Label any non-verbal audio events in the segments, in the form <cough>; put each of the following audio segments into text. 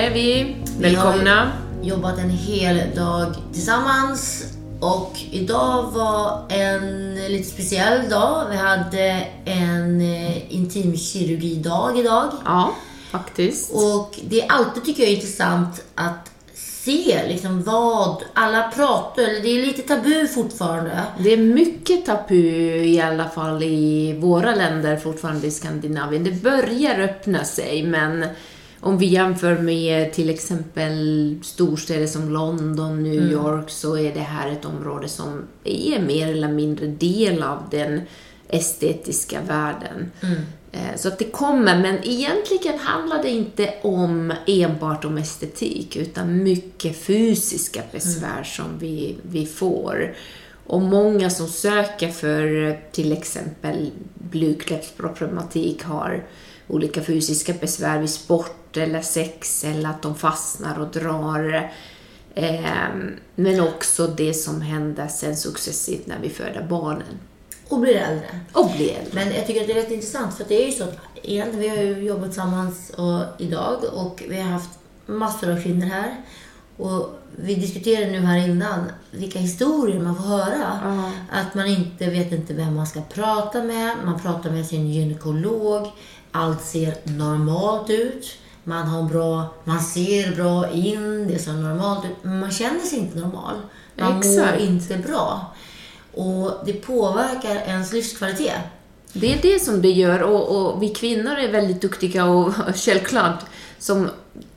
är vi. Välkomna. Vi har jobbat en hel dag tillsammans och idag var en lite speciell dag. Vi hade en eh, intimkirurgidag idag. Ja, faktiskt. Och det är alltid, tycker jag, intressant att se liksom vad alla pratar, det är lite tabu fortfarande. Det är mycket tabu i alla fall i våra länder fortfarande i Skandinavien. Det börjar öppna sig, men om vi jämför med till exempel storstäder som London, New York, så är det här ett område som är mer eller mindre del av den estetiska världen. Eh, Så att det kommer, men egentligen handlar det inte om enbart om estetik, utan mycket fysiska besvär som vi, vi får. Och många som söker för till exempel blygdläppsproblematik har olika fysiska besvär vid sport eller sex eller att de fastnar och drar. Ehm, Men också det som händer sen successivt när vi föder barnen Och blir äldre. och blir äldre. Men jag tycker att det är rätt intressant för det är ju så att igen, vi har ju jobbat tillsammans och, idag och vi har haft massor av kvinnor här. Och vi diskuterade nu här innan vilka historier man får höra. Att man inte vet inte vem man ska prata med. Man pratar med sin gynekolog. Allt ser normalt ut. Man har bra, man ser bra in, det ser normalt ut. Men man känner sig inte normal. Man Exakt. mår inte bra. Och det påverkar ens livskvalitet. Det är det som det gör och, och vi kvinnor är väldigt duktiga och <laughs> självklart som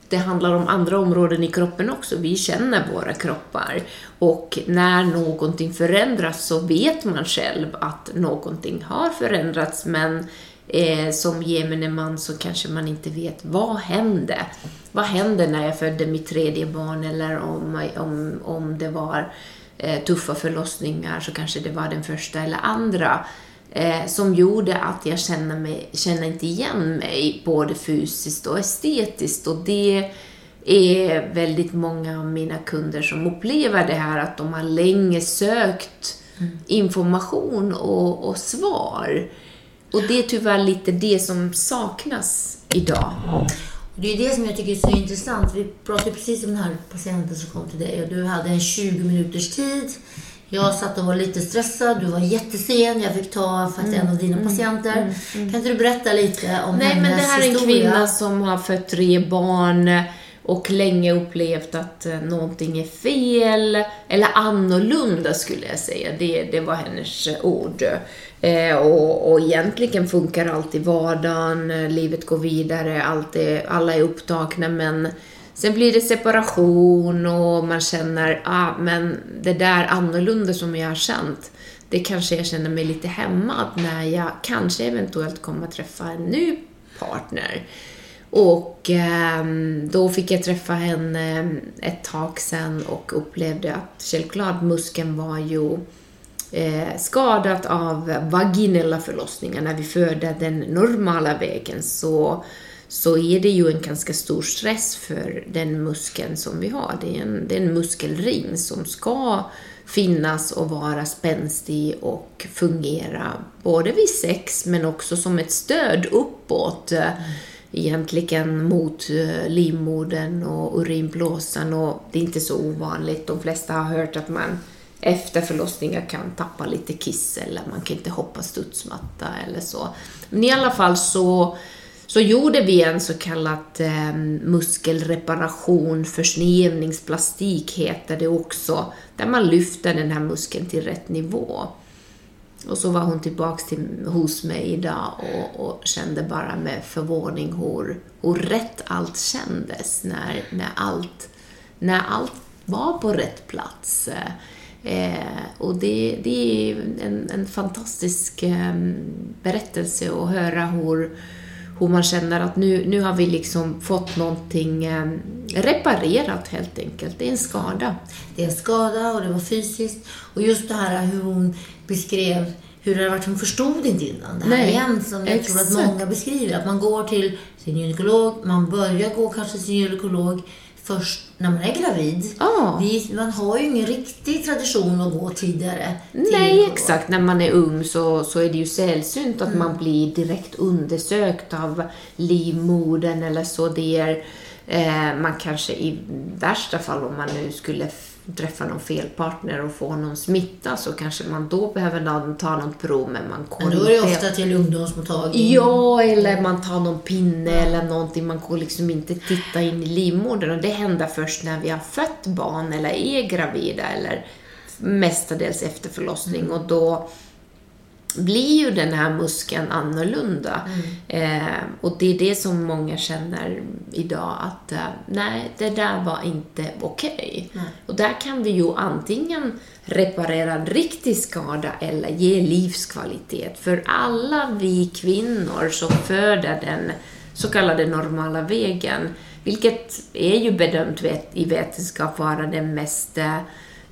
det handlar om andra områden i kroppen också. Vi känner våra kroppar och när någonting förändras så vet man själv att någonting har förändrats men eh, som gemene man så kanske man inte vet vad hände. Vad hände när jag födde mitt tredje barn eller om, om, om det var eh, tuffa förlossningar så kanske det var den första eller andra eh, som gjorde att jag kände, mig, kände inte igen mig både fysiskt och estetiskt. Och det är väldigt många av mina kunder som upplever det här att de har länge sökt information och, och svar. Och det är tyvärr lite det som saknas idag. Det är det som jag tycker är så intressant. Vi pratade precis om den här patienten som kom till dig och du hade en 20 minuters tid. Jag satt och var lite stressad, du var jättesen, jag fick ta faktiskt en av dina patienter. Kan inte du berätta lite om Nej, hennes men det här är en historia? kvinna som har fött tre barn och länge upplevt att eh, någonting är fel, eller annorlunda skulle jag säga. Det, det var hennes eh, ord. Eh, och, och egentligen funkar allt i vardagen, eh, livet går vidare, allt är, alla är upptagna, men sen blir det separation och man känner, ah, men det där annorlunda som jag har känt, det kanske jag känner mig lite hemma när jag kanske eventuellt kommer att träffa en ny partner. Och eh, då fick jag träffa henne ehm, ett tag sen och upplevde att självklart muskeln var ju eh, skadad av vaginella förlossningar. När vi föder den normala vägen så, så är det ju en ganska stor stress för den muskeln som vi har. Det är en, det är en muskelring som ska finnas och vara spänstig och fungera både vid sex men också som ett stöd uppåt. eh, mm. Egentligen mot eh, livmodern och urinblåsan och det är inte så ovanligt. De flesta har hört att man efter förlossningar kan tappa lite kiss eller man kan inte hoppa studsmatta eller så. Men i alla fall så, så gjorde vi en så kallad eh, muskelreparation, försnivningsplastik heter det också, där man lyfter den här muskeln till rätt nivå. Och så var hon tillbaks till, hos mig idag och, och kände bara med förvåning hur, hur rätt allt kändes när, när, allt, när allt var på rätt plats. Eh, och det, det är en, en fantastisk eh, berättelse att höra hur, hur man känner att nu, nu har vi liksom fått någonting eh, reparerat helt enkelt. Det är en skada. Det är en skada och det var fysiskt. Och just det här hur hon beskrev hur det hade varit, hon förstod inte innan. Det här Nej, igen som jag tror att exakt. många beskriver. Att man går till sin gynekolog, man börjar gå kanske till sin gynekolog först när man är gravid. Ja. Vi, man har ju ingen riktig tradition att gå tidigare. Nej, exakt. När man är ung så, så är det ju sällsynt att man blir direkt undersökt av livmodern eller så. Det är, eh, man kanske i värsta fall om man nu skulle träffa någon fel partner och få någon smitta så kanske man då behöver ta något prov men man Men går då är det inte- ofta till ungdomsmottagning. Ja, eller man tar någon pinne eller någonting. Man går liksom inte titta in i livmodern och det händer först när vi har fött barn eller är gravida eller mestadels efter förlossning och då blir ju den här muskeln annorlunda. Eh, och det är det som många känner idag att eh, nej, det där var inte okej. Och där kan vi ju antingen reparera en riktig skada eller ge livskvalitet. För alla vi kvinnor som föder den så kallade normala vägen, vilket är ju bedömt i vetenskap vara den mest eh,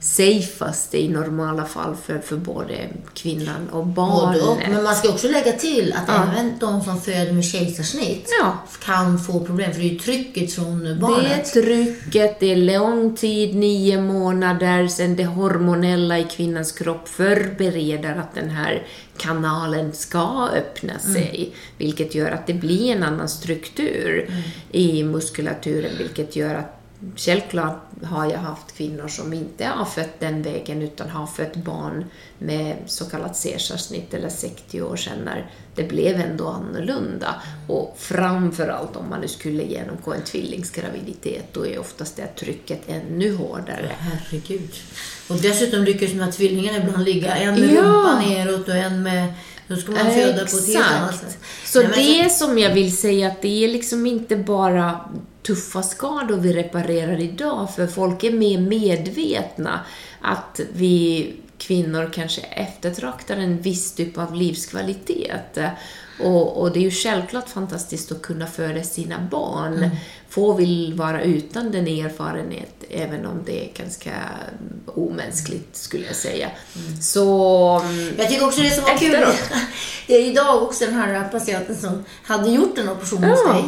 safeaste i normala fall för, för både kvinnan och barnet. Och. Men man ska också lägga till att Ja. även de som föder med kejsarsnitt Ja. kan få problem, för det är ju trycket från Det är barnet. trycket, det är lång tid, nio månader, sen det hormonella i kvinnans kropp förbereder att den här kanalen ska öppna sig, vilket gör att det blir en annan struktur i muskulaturen, vilket gör att Självklart har jag haft kvinnor som inte har fött den vägen utan har fött barn med så kallat cesarssnitt eller 60 år sedan när det blev ändå annorlunda. Och framförallt om man nu skulle genomgå en tvillingsgraviditet då är oftast det trycket ännu hårdare. Herregud. Och dessutom lyckas de här tvillingarna ibland ligga en med Ja. rumpan neråt och en med... Då ska man föda på ett helt annat sätt. Så Nej, men det som jag vill säga att det är liksom inte bara tuffa skador vi reparerar idag, för folk är mer medvetna att vi kvinnor kanske eftertraktar en viss typ av livskvalitet. Och, och det är ju självklart fantastiskt att kunna föda sina barn. Få vill vara utan den erfarenhet, även om det är ganska omänskligt, skulle jag säga. Så... mm, Jag tycker också det som var kul, Efteråt. <laughs> det är idag också den här patienten som hade gjort en operation hos Ja. dig.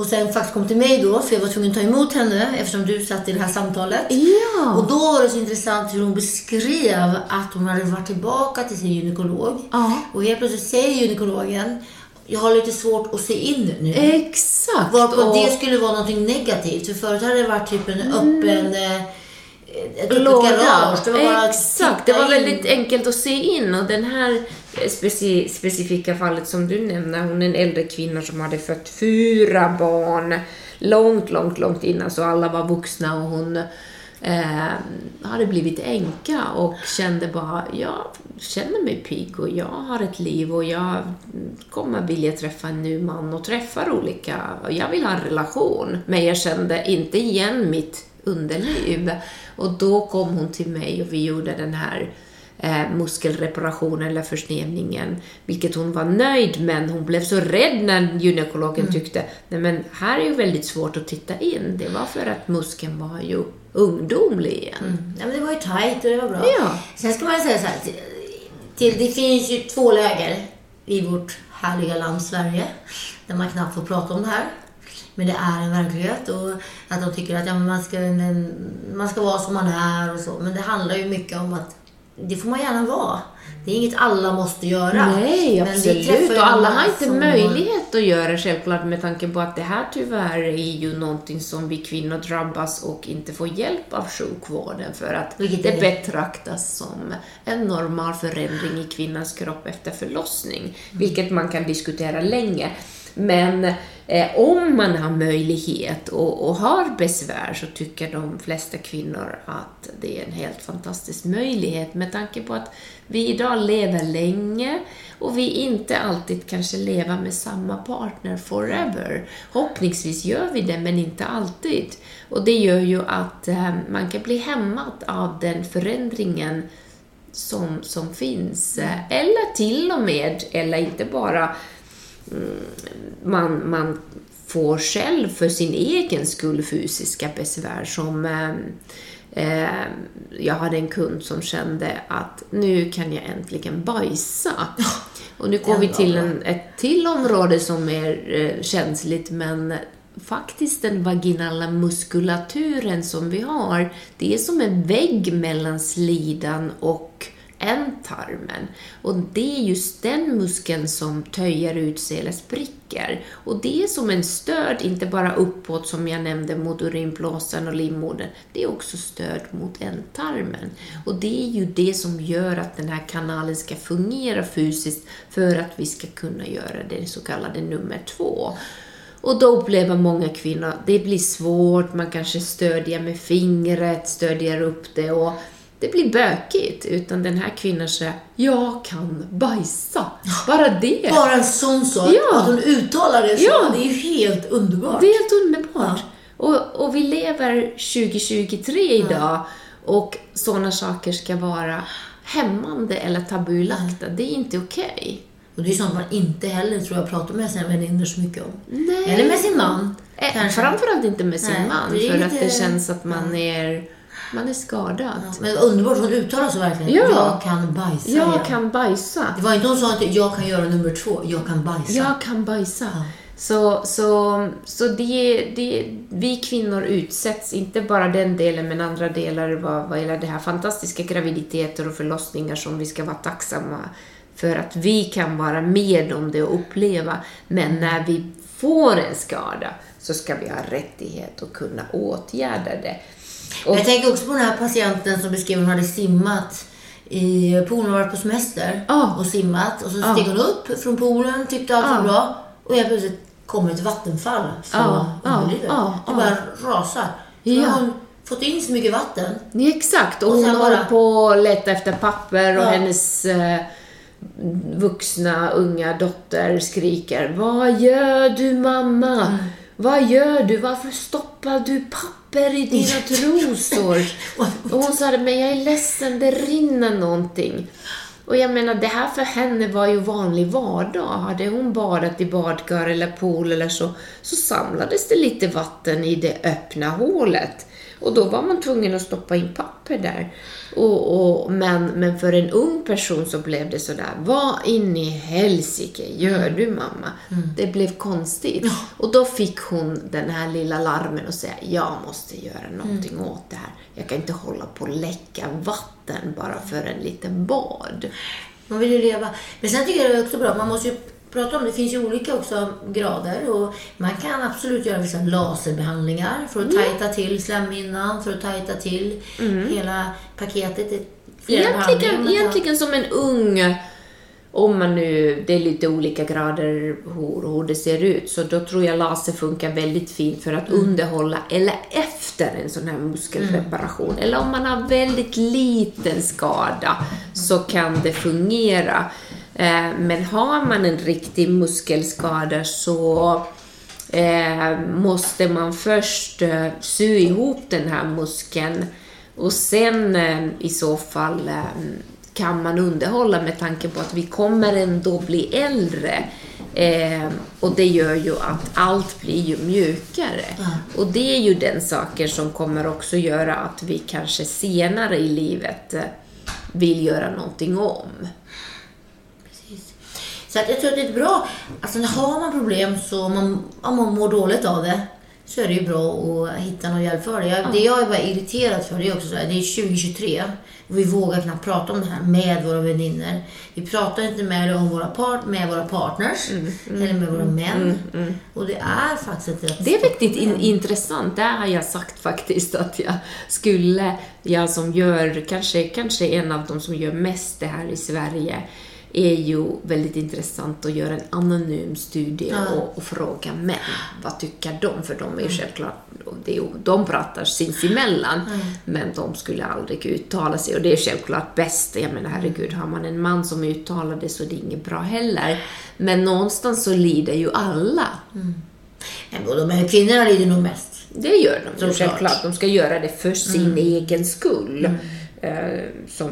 Och sen faktiskt kom till mig då, för jag var tvungen att ta emot henne eftersom du satt i det här samtalet. Ja. Och då var det så intressant hur hon beskrev att hon hade varit tillbaka till sin gynekolog. Ja. Och helt plötsligt säger gynekologen, jag har lite svårt att se in nu. Exakt! Varpå och- det skulle vara någonting negativt. För förut hade det varit typ en öppen... eh, Ett låda. garage. Det var bara Exakt, det var in. väldigt enkelt att se in och den här speci specifika fallet som du nämner, hon är en äldre kvinna som hade fött fyra barn långt, långt, långt innan så alla var vuxna och hon eh, hade blivit änka och kände bara, jag känner mig pigg och jag har ett liv och jag kommer vilja träffa en ny man och träffar olika, och jag vill ha en relation. Men jag kände inte igen mitt underliv. Och då kom hon till mig och vi gjorde den här eh, muskelreparationen eller försnedningen, vilket hon var nöjd men hon blev så rädd när gynekologen tyckte, nej men här är ju väldigt svårt att titta in. Det var för att muskeln var ju ungdomlig igen. Mm. Ja, men det var ju tajt och det var bra. Ja. Sen ska man säga så här. Till, det finns ju två läger i vårt härliga land Sverige. Där man knappt får prata om det här. Men det är en verklighet. Och att de tycker att ja, man, ska, man ska vara som man är och så. Men det handlar ju mycket om att det får man gärna vara. Det är inget alla måste göra. Nej, absolut. Och alla har inte möjlighet att göra självklart med tanke på att det här tyvärr är ju någonting som vi kvinnor drabbas och inte får hjälp av sjukvården för att Vilket det betraktas som en normal förändring i kvinnans kropp efter förlossning, vilket man kan diskutera länge. Men eh, om man har möjlighet och, och har besvär så tycker de flesta kvinnor att det är en helt fantastisk möjlighet med tanke på att vi idag lever länge och vi inte alltid kanske lever med samma partner forever. Hoppningsvis gör vi det, men inte alltid. Och det gör ju att eh, man kan bli hämmad av den förändringen som, som finns. Eller till och med, eller inte bara man, man får själv för sin egen skull fysiska besvär som eh, eh, jag hade en kund som kände att nu kan jag äntligen bajsa. Och nu går vi till en, ett till område som är eh, känsligt men faktiskt den vaginala muskulaturen som vi har, det är som en vägg mellan slidan och ändtarmen. Och det är just den muskeln som töjer ut sig eller spricker. Och det är som en stöd, inte bara uppåt som jag nämnde mot urinblåsan och livmodern, det är också stöd mot ändtarmen. Och det är ju det som gör att den här kanalen ska fungera fysiskt för att vi ska kunna göra det så kallade nummer två. Och då upplever många kvinnor att det blir svårt, man kanske stödjer med fingret, stödjer upp det och det blir bökigt. Utan den här kvinnan säger, jag kan bajsa. Bara det. Bara en sån sak, Ja. att hon uttalar det så, Ja. det är ju helt underbart. Det är helt underbart. Och, och vi lever 2023 idag och sådana saker ska vara hämmande eller tabulagda. Det är inte okej. Och det är sånt man inte heller tror jag pratar med sina vänner så mycket om. Nej. Eller med sin man. Kanske. Framförallt inte med sin Nej, man, för att lite- det känns att man är, man är skadad. Ja, Men underbart, hon uttalar så verkligen. Ja. Jag kan bajsa. Jag ja. kan bajsa. Det var inte hon sa att jag kan göra nummer två, jag kan bajsa. Jag kan bajsa. Ja. Så, så, så det, det, vi kvinnor utsätts, inte bara den delen, men andra delar vad, vad gäller det här fantastiska graviditeter och förlossningar som vi ska vara tacksamma för att vi kan vara med om det och uppleva. Men när vi får en skada så ska vi ha rättighet att kunna åtgärda det. Och, Jag tänker också på den här patienten som beskrev hon hade simmat i poolen, hon varit på semester Ja. och simmat. Och så steg hon upp från poolen, tyckte allt var bra. Och helt plötsligt kommer ett vattenfall från ja, underlivet. ja, Det bara rasar. Så Ja. hon fått in så mycket vatten. Ja, Exakt, och Och hon håller bara- på att leta efter papper och Ja. hennes eh, vuxna unga dotter skriker Vad gör du mamma? Mm. Vad gör du? Varför stoppar du papper i dina <laughs> trosor? <laughs> och hon sa men jag är ledsen, det rinner någonting. Och jag menar, det här för henne var ju vanlig vardag. Hade hon badat i badkar eller pool eller så, så samlades det lite vatten i det öppna hålet. Och då var man tvungen att stoppa in papper där. Och, och, men, men för en ung person så blev det sådär, vad in i helsike gör du mamma? Det blev konstigt. Och då fick hon den här lilla larmen och säga, jag måste göra någonting åt det här. Jag kan inte hålla på och läcka vatten bara för en liten bad. Man vill ju leva. Men sen tycker jag det är också bra, man måste ju prata om det. finns ju olika också grader och man kan absolut göra vissa laserbehandlingar för att tajta till slemhinnan, för att tajta till hela paketet. Egentligen, egentligen som en ung, om man nu, det är lite olika grader hur, hur det ser ut, så då tror jag laser funkar väldigt fint för att Mm. underhålla, eller efter en sån här muskelreparation. Eller om man har väldigt liten skada så kan det fungera. Eh, Men har man en riktig muskelskada så eh, måste man först eh, sy ihop den här muskeln och sen i så fall kan man underhålla med tanke på att vi kommer ändå bli äldre. Eh, och det gör ju att allt blir ju mjukare. Och det är ju den saken som kommer också göra att vi kanske senare i livet vill göra någonting om. Så att jag tror att det är bra. Alltså har man problem så man, om man mår dåligt av det så är det ju bra att hitta någon hjälp för det. Jag, Det jag är bara irriterad för det är också så här, det är 2023 och vi vågar knappt prata om det här med våra vänner. Vi pratar inte med om våra part, med våra partners eller med våra män. Och det är faktiskt ett rätt Det är riktigt in, intressant. Där har jag sagt faktiskt att jag skulle, jag som gör, kanske, kanske en av de som gör mest det här i Sverige, är ju väldigt intressant att göra en anonym studie och, och fråga män. Vad tycker de? För de är ju självklart, det är, ju- de pratar sinsemellan, men de skulle aldrig uttala sig. Och det är självklart bäst. Jag menar, herregud, har man en man som uttalar det så är det inget bra heller. Men någonstans så lider ju alla. Men de här kvinnorna lider nog mest. Det gör de ju självklart. De ska göra det för sin egen skull. Eh, som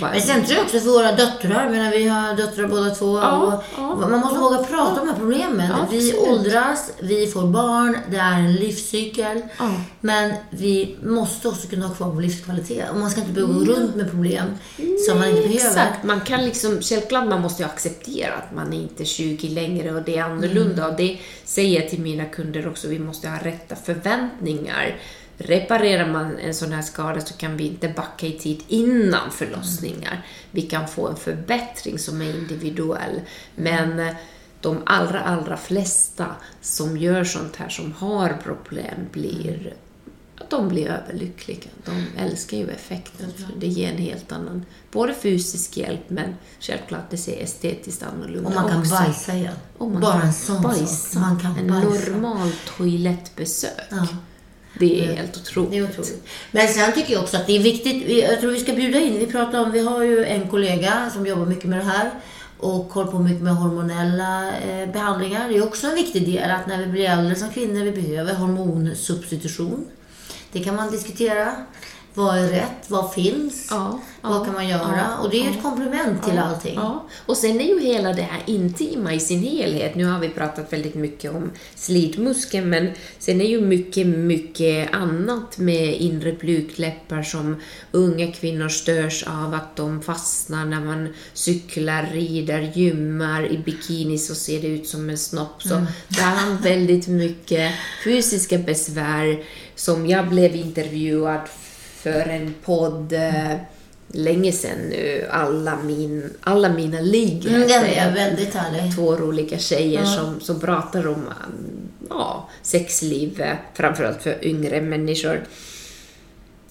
var, Men sen tror jag också för våra döttrar, men vi har döttrar båda två. Ja, ja, man måste våga prata om de här problemen. Ja, vi absolut. åldras, vi får barn, det är en livscykel. Ja. Men vi måste också kunna ha kvar vår livskvalitet. Och man ska inte behöva gå runt med problem som man inte behöver. Exakt, man kan liksom, självklart man måste ju acceptera att man är inte 20 längre och det är annorlunda. Mm. Och det säger jag till mina kunder också, vi måste ha rätta förväntningar. Reparerar man en sån här skada så kan vi inte backa i tid innan förlossningar. Vi kan få en förbättring som är individuell. Men eh, de allra, allra flesta som gör sånt här, som har problem, blir de blir överlyckliga. De älskar ju effekten, för det ger en helt annan, både fysisk hjälp, men självklart det ser estetiskt annorlunda Och man kan också. bajsa igen. Bara kan en sån bajsa. sak. Man kan en bajsa. normal toalettbesök. Ja. Det är helt otroligt. Det är otroligt. Men sen tycker jag också att det är viktigt. vi- Jag tror vi ska bjuda in. Vi pratar om, vi har ju en kollega som jobbar mycket med det här och håller på mycket med hormonella eh, behandlingar. Det är också en viktig del att när vi blir äldre som kvinnor, vi behöver hormonsubstitution. Det kan man diskutera. Vad är rätt? Vad finns? Ja, vad ja, kan man göra? ja, och det är ju ett komplement till allting. Och sen är ju hela det här intima i sin helhet. Nu har vi pratat väldigt mycket om slidmuskeln, men sen är ju mycket, mycket annat med inre blygdläppar som unga kvinnor störs av att de fastnar när man cyklar, rider, gymmar. I bikini så ser det ut som en snopp. Så där har väldigt mycket fysiska besvär som jag blev intervjuad för en podd eh, länge sedan nu. Alla, min, alla mina ligg. Mm, den är väldigt härlig. Två roliga tjejer som, som pratar om um, ja, sexliv, eh, framförallt för yngre människor.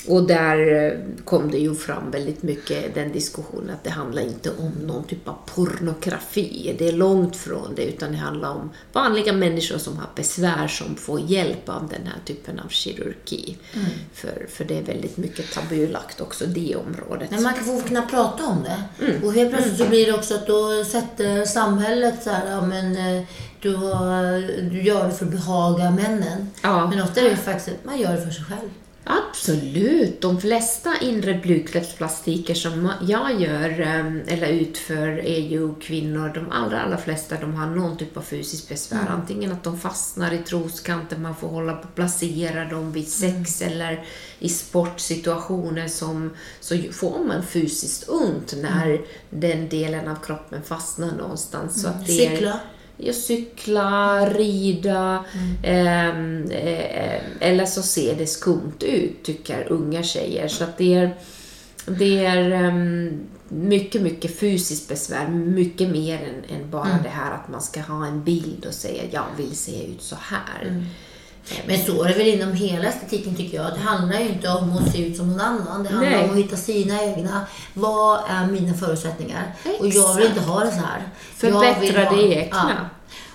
Och där eh, kom det ju fram väldigt mycket den diskussionen att det handlar inte om någon typ av pornografi. Det är långt från det, utan det handlar om vanliga människor som har besvär som får hjälp av den här typen av kirurgi. För, för det är väldigt mycket tabulagt också, det området. Men man kan få kunna prata om det. Mm. Och helt plötsligt så blir det också att då sätter samhället så här, ja men eh, du, har, du gör det för att behaga männen. Ja. Men ofta är det faktiskt att man gör det för sig själv. Absolut. De flesta inre blygdläppsplastiker som jag gör em, eller utför är ju kvinnor. De allra, allra flesta de har någon typ av fysiskt besvär. Antingen att de fastnar i troskanten, man får hålla på placera dem vid sex eller i sportsituationer som, så får man fysiskt ont när den delen av kroppen fastnar någonstans. Så att det är, Cykla. Ja, cykla, rida, ehm, eh, eller så ser det skumt ut, tycker unga tjejer. Så att det är, det är ehm, mycket, mycket fysiskt besvär, mycket mer än, än bara det här att man ska ha en bild och säga jag vill se ut så här. Men så är det väl inom hela estetiken tycker jag. Det handlar ju inte om att se ut som någon annan. Det handlar Nej. om att hitta sina egna. Vad är mina förutsättningar? Och jag vill inte ha det så här. Förbättra det egna.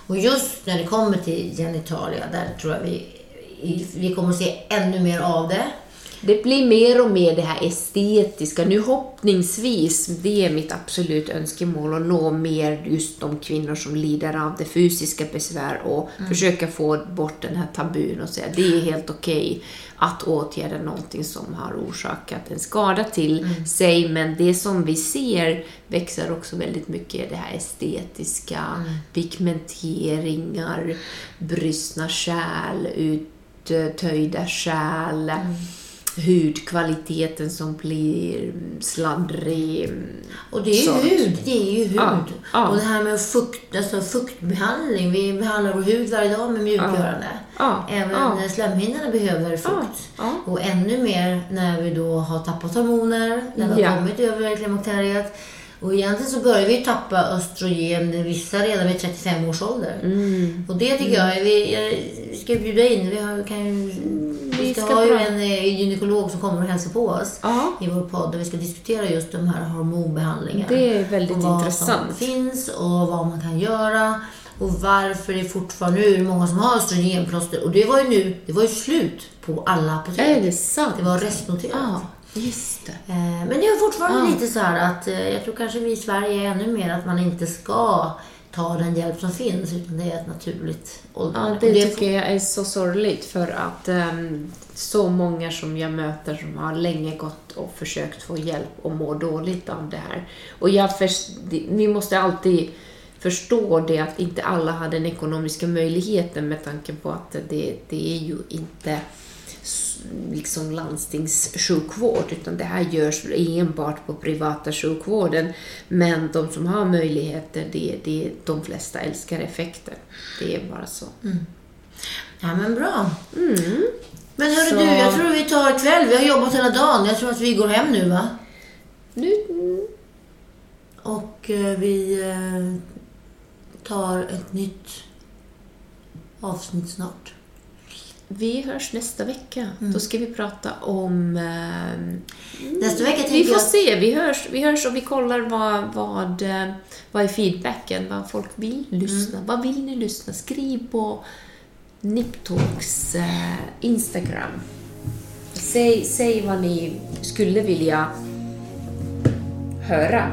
Och just när det kommer till genitalia, där tror jag vi, vi kommer att se ännu mer av det. Det blir mer och mer det här estetiska. Nu hoppningsvis, det är mitt absolut önskemål att nå mer just de kvinnor som lider av det fysiska besvär och försöka få bort den här tabun och säga det är helt okej att åtgärda någonting som har orsakat en skada till sig. Men det som vi ser växer också väldigt mycket det här estetiska, pigmenteringar, brystna kärl, uttöjda kärl hudkvaliteten som blir sladdrig. Och det är ju hud. Det är ju hud. Ja, ja. Och det här med fukt, alltså fuktbehandling. Vi behandlar vår hud varje dag med mjukgörande. Ja, Även ja. slemhinnorna behöver fukt. Och ännu mer när vi då har tappat hormoner, när vi har kommit över klimakteriet. Och egentligen så börjar vi tappa östrogen, vissa redan vid 35 års ålder. Mm. Och det tycker jag, vi, jag- vi ska bjuda in, vi, har, kan ju, vi Vi ska, ska ha ju en eh, gynekolog som kommer och hälsar på oss Ja. i vår podd. Där vi ska diskutera just de här hormonbehandlingarna. Det är väldigt och vad intressant. som finns och vad man kan göra. Och varför det fortfarande nu är många som har östrogenplåster. Och det var ju nu, det var ju slut på alla apotek. Är det sant? Det var restnoterat. Ja, just det. Eh, Men fortfarande Ja. lite så här att eh, jag tror kanske vi i Sverige är ännu mer att man inte ska ta den hjälp som finns, utan det är ett naturligt åldrande. Ja, det, Och tycker jag är så sorgligt för att ehm, så många som jag möter som har länge gått och försökt få hjälp och mår dåligt av det här. Och jag förs- det- ni måste alltid förstå det att inte alla har den ekonomiska möjligheten med tanke på att det, det är ju inte liksom landstingssjukvård utan det här görs enbart på privata sjukvården. Men de som har möjligheter, det, det, de flesta älskar effekter. Det är bara så. Ja, men bra. Men hörru Så- du, jag tror vi tar kväll. Vi har jobbat hela dagen. Jag tror att vi går hem nu, va? Nu, mm, Och eh, vi eh, tar ett nytt avsnitt snart. Vi hörs nästa vecka. Då ska vi prata om... ehm, Nästa vecka vi får jag... se. Vi hörs, vi hörs och vi kollar vad, vad, eh, vad är feedbacken, vad folk vill lyssna. Vad vill ni lyssna? Skriv på Niptalks eh, Instagram. Säg, säg vad ni skulle vilja höra.